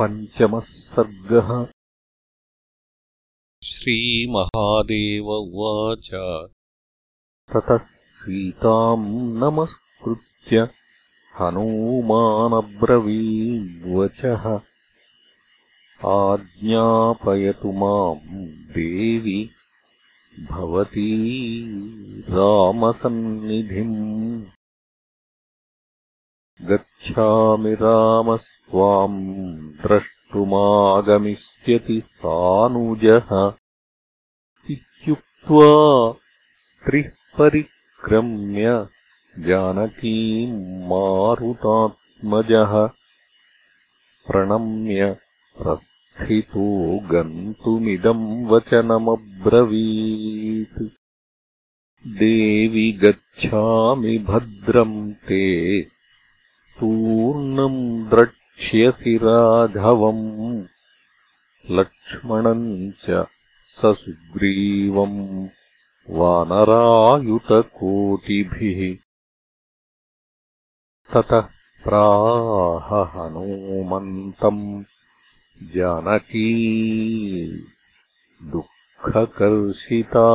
पञ्चमः सर्गः। श्रीमहादेव उवाच। ततः सीताम् नमस्कृत्य हनूमानब्रवीवचः आज्ञापयतु माम् देवि भवती रामसन्निधिम्। गच्छामि रामस्त्वाम् द्रष्टुमागमिष्यति सानुजः इत्युक्त्वा त्रिः परिक्रम्य जानकीम् मारुतात्मजः प्रणम्य प्रस्थितो गन्तुमिदम् वचनमब्रवीत्। देवि गच्छामि भद्रम् ते पूर्णम् द्रक्ष्यसि राघवम् लक्ष्मणम् च ससुग्रीवम्। वानरायुतकोटिभिः। ततः प्राह हनूमन्तम्। जानकी दुःखकर्षिता।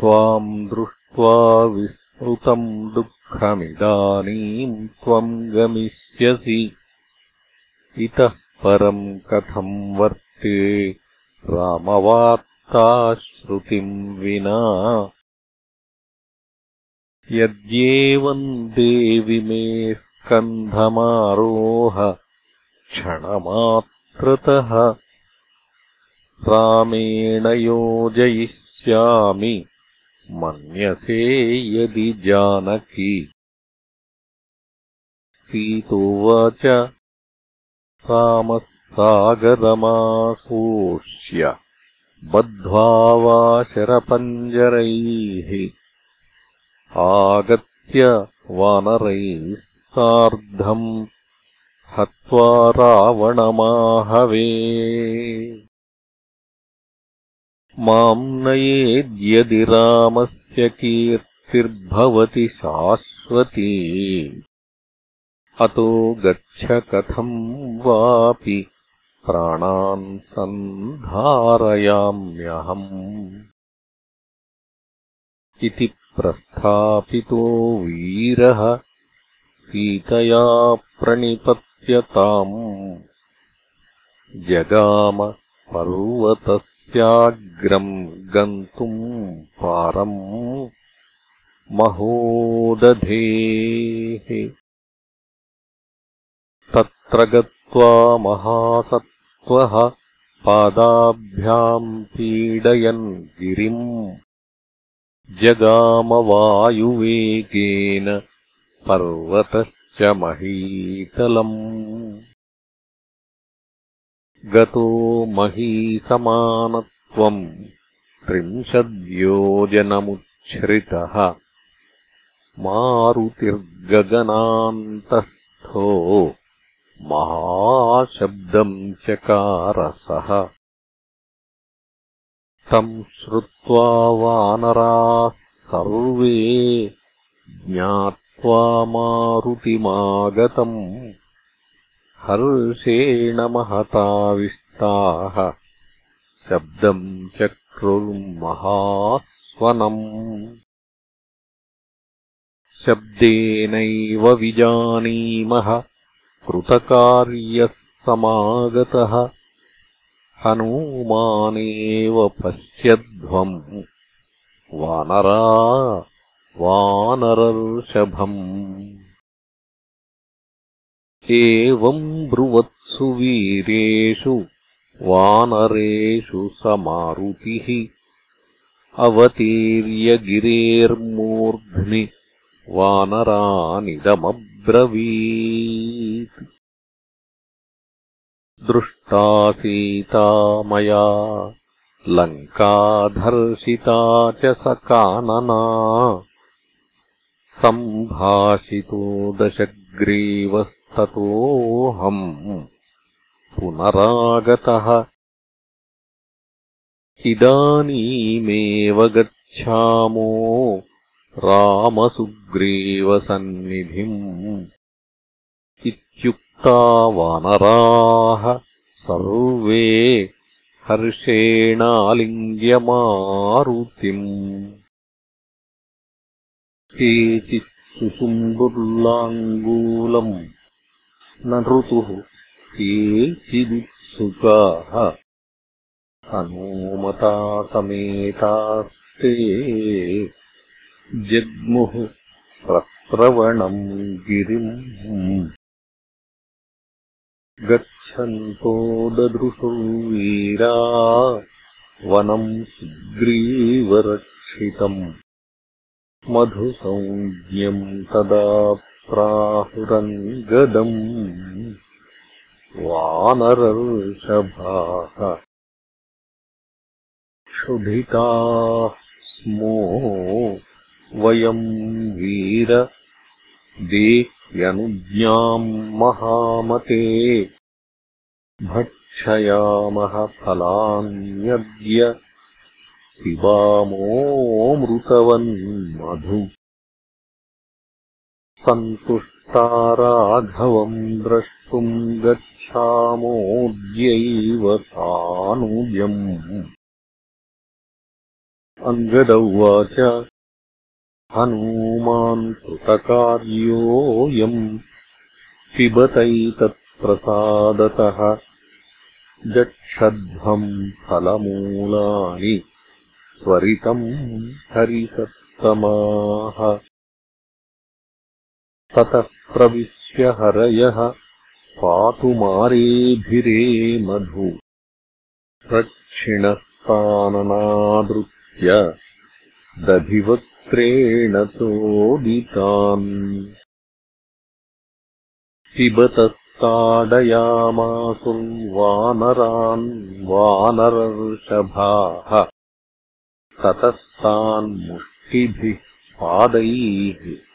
त्वाम् दृष्ट्वा विस्मृतम् दुःख दुःखमिदानीम् त्वम् गमिष्यसि। इतः परम् कथम् वर्ते? रामवार्ताश्रुतिम् विना। यद्येवम् देवि मे स्कन्धमारोह क्षणमात्रतः रामेण योजयिष्यामि मन्यसे यदि जानकी। सीतोवाच सागरमाशोष्य बद्ध्वा वा शरपञ्जरैः आगत्य वानरैः सार्धम् हत्वा रावणमाहवे माम् नयेद्यदि रामस्य कीर्तिर्भवति शाश्वती। अतो गच्छ कथम् वापि प्राणान् सन्धारयाम्यहम्। इति प्रस्थापितो वीरः सीतया प्रणिपत्यताम् जगाम पर्वतः त्याग्रम् गन्तुम् पारम् महोदधेः। तत्र गत्वा महासत्त्वः पादाभ्याम् पीडयन् गिरिम्। जगामवायुवेगेन पर्वतश्च महीतलम् गतो महीसमानत्वम् त्रिंशद्योजनमुच्छ्रितः मारुतिर्गगनान्तस्थो महाशब्दम् चकारसः। तम् श्रुत्वा वानराः सर्वे ज्ञात्वा मारुतिमागतम् हर्षेण महताविष्टाः शब्दम् चक्रुर्महास्वनम् शब्देनैव विजानीमः कृतकार्यः समागतः। हनूमानेव पश्यध्वम्। वानरा वानरर्षभम् एवम् ब्रुवत्सु वीरेषु वानरेषु स मारुतिः अवतीर्य गिरेर्मूर्ध्नि वानरानिदमब्रवीत्। दृष्टा सीता मया लङ्काधर्षिता च स कानना सम्भाषितो दशग्रीवः ततोऽहम् पुनरागतः। इदानीमेव गच्छामो रामसुग्रीवसन्निधिम् इत्युक्ता वानराः सर्वे हर्षेणालिङ्ग्यमारुतिम्। केचित् सुसुम्बुर्लाङ्गूलम् न ऋतुः केचिदुत्सुकाः हनूमता समेतास्ते जग्मुः प्रस्रवणम् गिरिम् गच्छन्तो ददृशुर्वीरा वनम् सुग्रीवरक्षितम् मधुसंज्ञम् तदा प्राहुरङ्गदम् वानरर्षभाः क्षुधिताः स्मो वयम् वीर देह्यनुज्ञाम् महामते भक्षयामः फलान्यद्य पिबामोऽमृतवन्मधु सन्तुष्टा राघवम् द्रष्टुम् गच्छामोऽद्यैव सानुजम्। अङ्गद उवाच हनूमान् कृतकार्योऽयम्। पिबतैतत्प्रसादतः जक्षध्वम् फलमूलानि त्वरितम् हरिसत्तमाः ततः प्रविश्य हरयः पातुमारेभिरे मधु। रक्षिणस्ताननादृत्य दधिवत् चोदितान्। पिबतस्ताडयामासुर्वानरान् वानरर्षभाः ततस्तान्मुष्टिभिः पादैः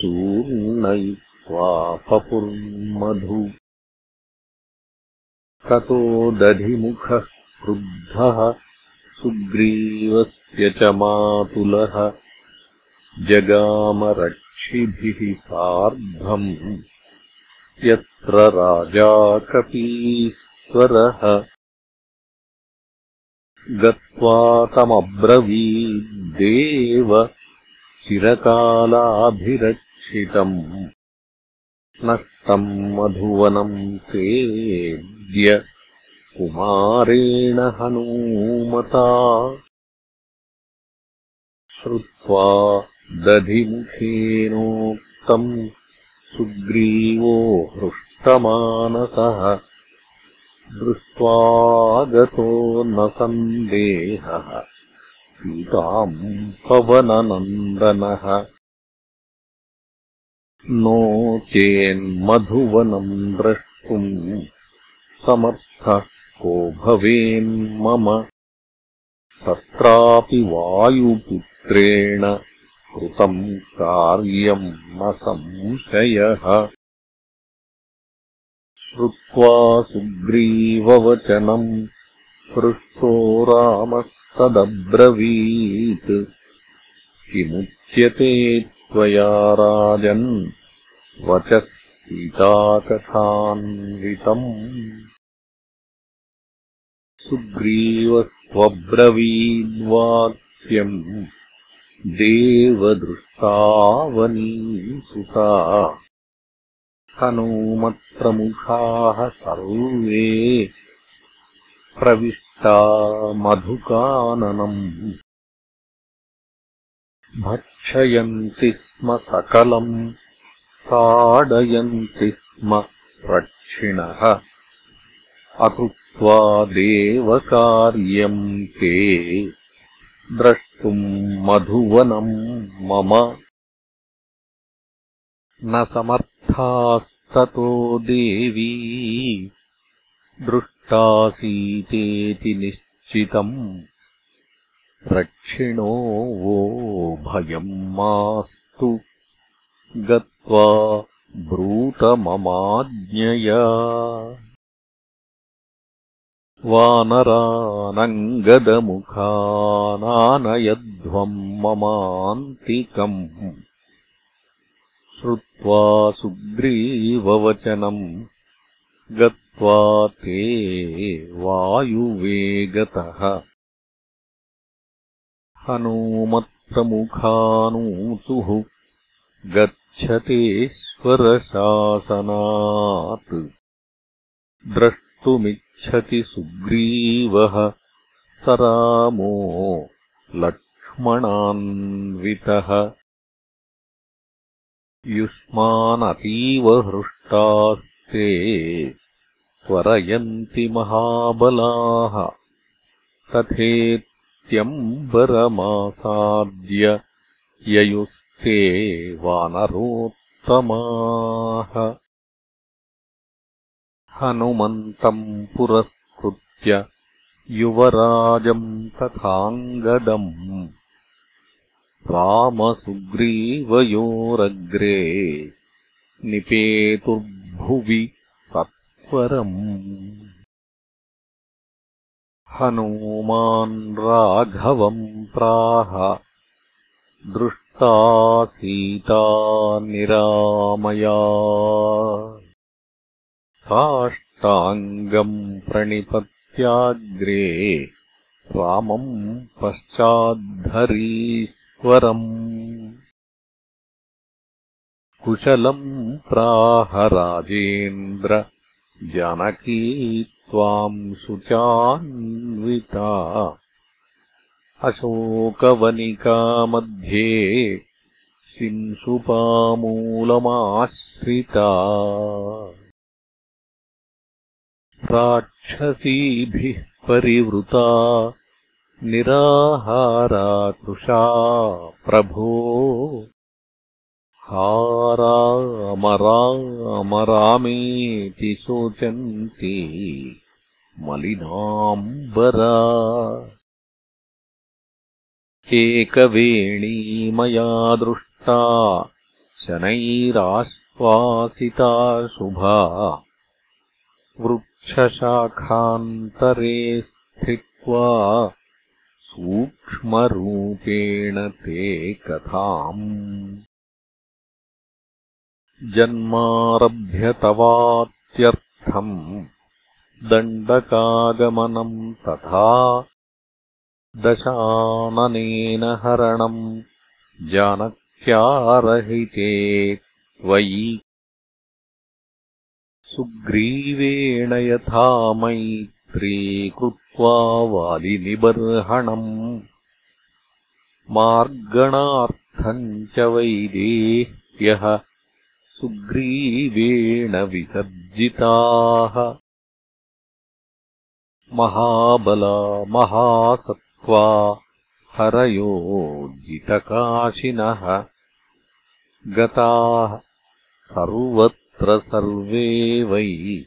चूर्णयित्वापपुर्मधु ततो दधिमुखः क्रुद्धः सुग्रीवस्य च मातुलः। जगामरक्षिभिः सार्धम्। यत्र राजा कपीश्वरः। गत्वा तमब्रवीद्देव चिरकालाभिरक्षितम् नष्टम् मधुवनम् तेद्य कुमारेण हनूमता। श्रुत्वा दधिमुखेनोक्तम् सुग्रीवो हृष्टमानसः। दृष्ट्वागतो न सन्देहः सीताम् पवननन्दनः। नो चेन्मधुवनम् द्रष्टुम् समर्थः को भवेन्मम तत्रापि वायुपुत्रेण कृतम् कार्यम् न संशयः। श्रुत्वा सुग्रीववचनम् पृष्टो रामस्तदब्रवीत् किमुच्यते त्वया राजन्? वचः सीताकथान्वितम् सुग्रीवस्त्वब्रवीद्वाक्यम्। देवदृष्टावनीसुता। हनूमत्प्रमुखाः सर्वे मधुकाननम्। भक्षयन्ति स्म सकलम् ताडयन्ति स्म रक्षिणः। अकृत्वा देवकार्यम् ते द्रष्टुम् मधुवनम् मम। न समर्थास्ततो देवी दृष्टासीतेति निश्चितम्। रक्षिणो वो भयम् मास्तु। गत्वा ब्रूतममाज्ञया। वानरानङ्गदमुखानानयध्वम् ममान्तिकम्। श्रुत्वा सुग्रीववचनम् ते वायुवेगतः। हनूमत्प्रमुखानूचुः गच्छतेश्वरशासनात् द्रष्टुमिच्छति सुग्रीवः स रामो लक्ष्मणान्वितः। युष्मानतीव हृष्टास्ते त्वरयन्ति महाबलाः। तथेत्यम्बरमासाद्य ययुस्ते वानरोत्तमाः। हनुमन्तम् पुरस्कृत्य युवराजम् तथाङ्गदम्। रामसुग्रीवयोरग्रे निपेतुर्भुवि सत्वरम् हनूमान् राघवम् प्राह। दृष्टा सीता निरामया। साष्टाङ्गम् प्रणिपत्याग्रे रामम् पश्चाद्धरीश्वरम्। कुशलम् प्राह राजेन्द्र जानकी त्वाम् शुचान्विता। अशोकवनिकामध्ये शिंशुपामूलमाश्रिता राक्षसीभिः परिवृता निराहाराकृशा प्रभो हारामरामरामेति शोचन्ति मलिनाम्बरा। एकवेणीमया दृष्टा शनैराश्वासिता शुभा। वृक्षशाखान्तरे स्थित्वा सूक्ष्मरूपेण ते कथाम् जन्मारभ्य तवात्यर्थम् दण्डकागमनम् तथा दशाननेन हरणम् जानक्यारहिते त्वयि। सुग्रीवेण यथा मैत्री कृत्वा वालिनिबर्हणम्। मार्गणार्थम् च वैदेह्यः सुग्रीवेण विसर्जिताः। महाबला महासत्त्वा हरयो जितकाशिनः गताः सर्वत्र सर्वे वै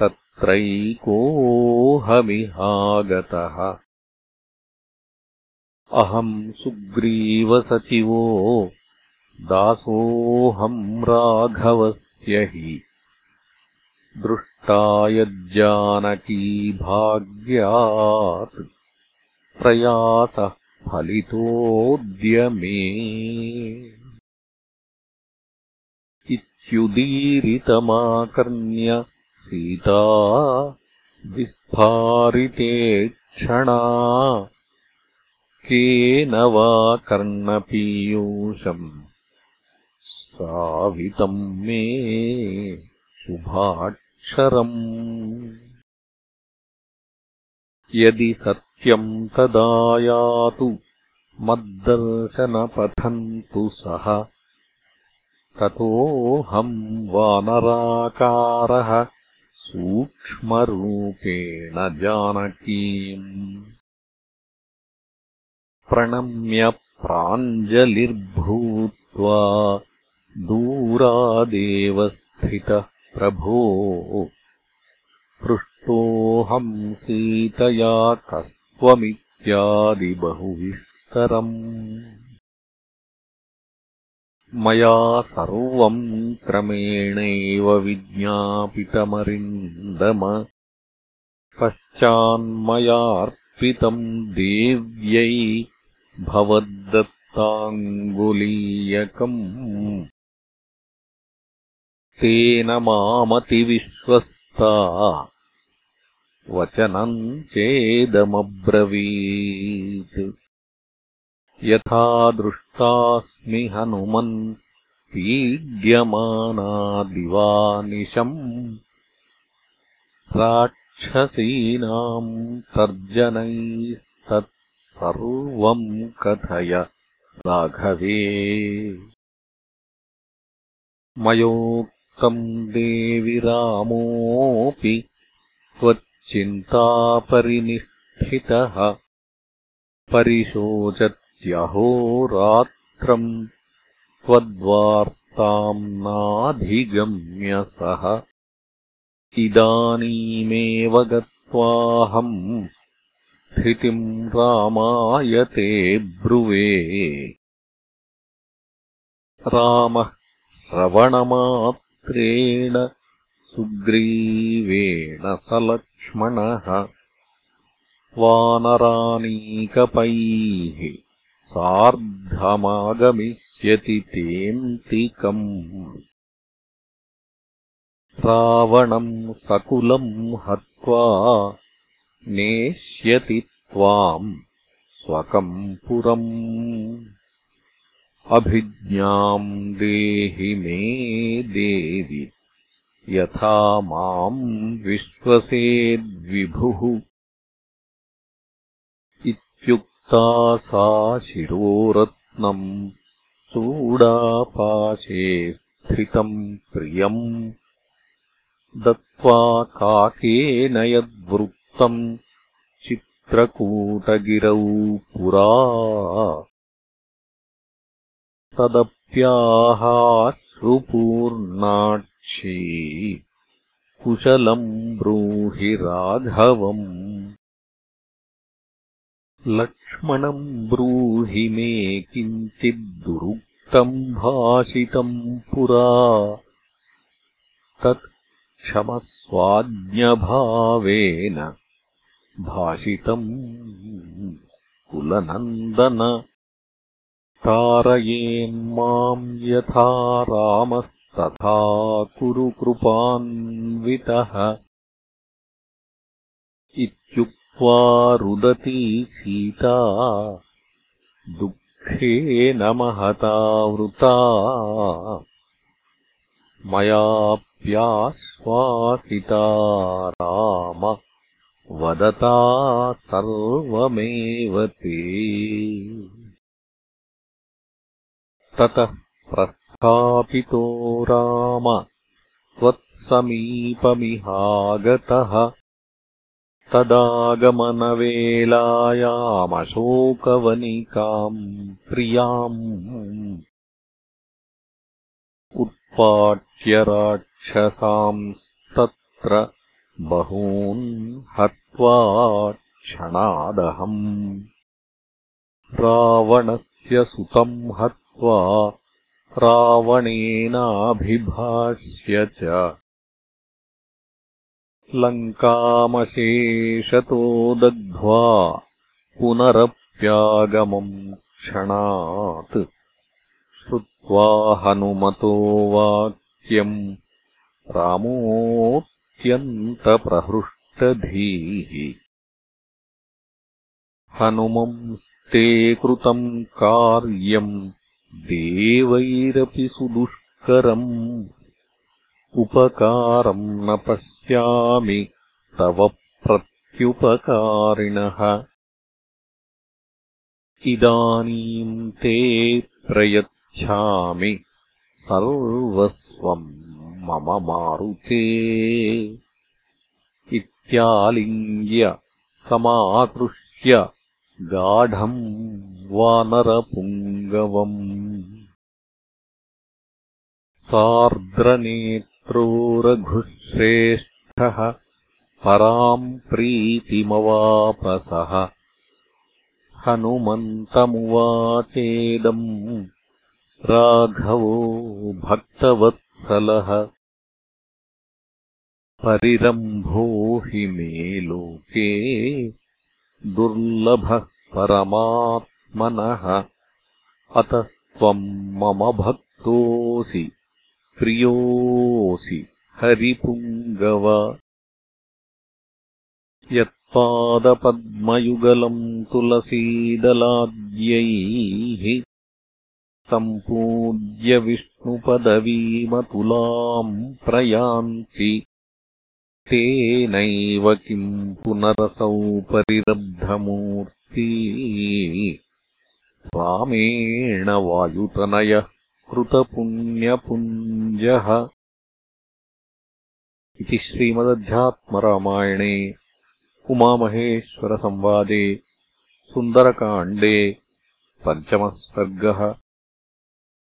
तत्रैकोऽहमिहागतः अहम् सुग्रीवसचिवो दासोऽहम् राघवस्य हि। दृष्टा यज्जानकी भाग्यात्। प्रयासः फलितोऽद्य इत्युदीरितमाकर्ण्य सीता विस्फारिते क्षणा। केन वा कर्णपीयूषम् सावितम् मे शुभाक्षरम्। यदि सत्यम् तदायातु मद्दर्शनपथन्तु सः ततोऽहम् वानराकारः सूक्ष्मरूपेण जानकीम्। प्रणम्य प्राञ्जलिर्भूत्वा दूरादेव स्थितः प्रभो। पृष्टोऽहम् सीतया कस्त्वमित्यादिबहुविस्तरम् मया सर्वम् क्रमेणैव विज्ञापितमरिन्दम। पश्चान्मयार्पितम् देव्यै भवद्दत्ताङ्गुलीयकम् तेन मामतिविश्वस्ता वचनम् चेदमब्रवीत्। यथा दृष्टास्मि हनुमन् पीड्यमानादिवानिशम्। राक्षसीनाम् तर्जनैस्तत्सर्वम् कथय राघवे मयोक्तम् देवि रामोऽपि त्वच्चिन्तापरिनिष्ठितः। परिशोचत्यहोरात्रम् त्वद्वार्ताम् नाधिगम्य सः। इदानीमेव गत्वाहम् स्थितिम् रामायते ब्रुवे। रामः श्रवणमात्रेण सुग्रीवेण स लक्ष्मणः वानरानीकपैः सार्धमागमिष्यति तेऽन्तिकम् रावणम् सकुलम् हत्वा नेष्यति त्वाम् स्वकम् पुरम् अभिज्ञाम् देहि मे देवि यथा माम् विश्वसेद्विभुः। इत्युक्ता सा शिरोरत्नम् चूडापाशे स्थितम् प्रियम् दत्त्वा काकेन यद्वृत्तम् चित्रकूटगिरौ पुरा तदप्याहाश्रुपूर्णाक्षी कुशलम् ब्रूहि राघवम्। लक्ष्मणम् ब्रूहि मे किञ्चिद्दुरुक्तम् भाषितम् पुरा। तत् क्षमस्वाज्ञभावेन भाषितम् कुलनन्दन तारयेन्माम् यथा रामस्तथा कुरु कृपान्वितः। इत्युक्त्वा रुदती सीता दुःखेन महतावृता मयाप्याश्वासिता राम वदता सर्वमेव ते ततः प्रस्थापितो राम। त्वत्समीपमिहागतः तदागमनवेलायामशोकवनिकाम् प्रियाम् उत्पाट्यराक्षसांस्तत्र बहून् हत्वा क्षणादहम्। रावणस्य सुतम् हत्वा रावणेनाभिभाष्य च। लङ्कामशेषतो दग्ध्वा पुनरप्यागमम् क्षणात्। श्रुत्वा हनुमतो वाक्यम् रामोऽत्यन्तप्रहृष्टधीः। हनुमंस्ते कृतम् कार्यम् देवैरपि सुदुष्करम् उपकारम् न पश्यामि तव प्रत्युपकारिणः। इदानीम् ते प्रयच्छामि सर्वस्वम् मम मारुते। इत्यालिङ्ग्य समाकृष्य गाढम् वानरपुङ्गवम् सार्द्रनेत्रोरघुश्रेष्ठः पराम् प्रीतिमवापसः। हनुमन्तमुवाचेदम् राघवो भक्तवत्सलः। परिरम्भो हि मे लोके दुर्लभः परमात्मनः। अतः त्वम् मम भक्तोऽसि प्रियोऽसि हरिपुङ्गव। यत्पादपद्मयुगलम् तुलसीदलाद्यैः सम्पूज्य विष्णुपदवीमतुलाम् प्रयान्ति। तेनैव किम् पुनरसौ परिरब्धमूर्ती। रामेण वायुतनयः कृतपुण्यपुञ्जः इति श्रीमदध्यात्मरामायणे उमामहेश्वरसंवादे सुन्दरकाण्डे पञ्चमः सर्गः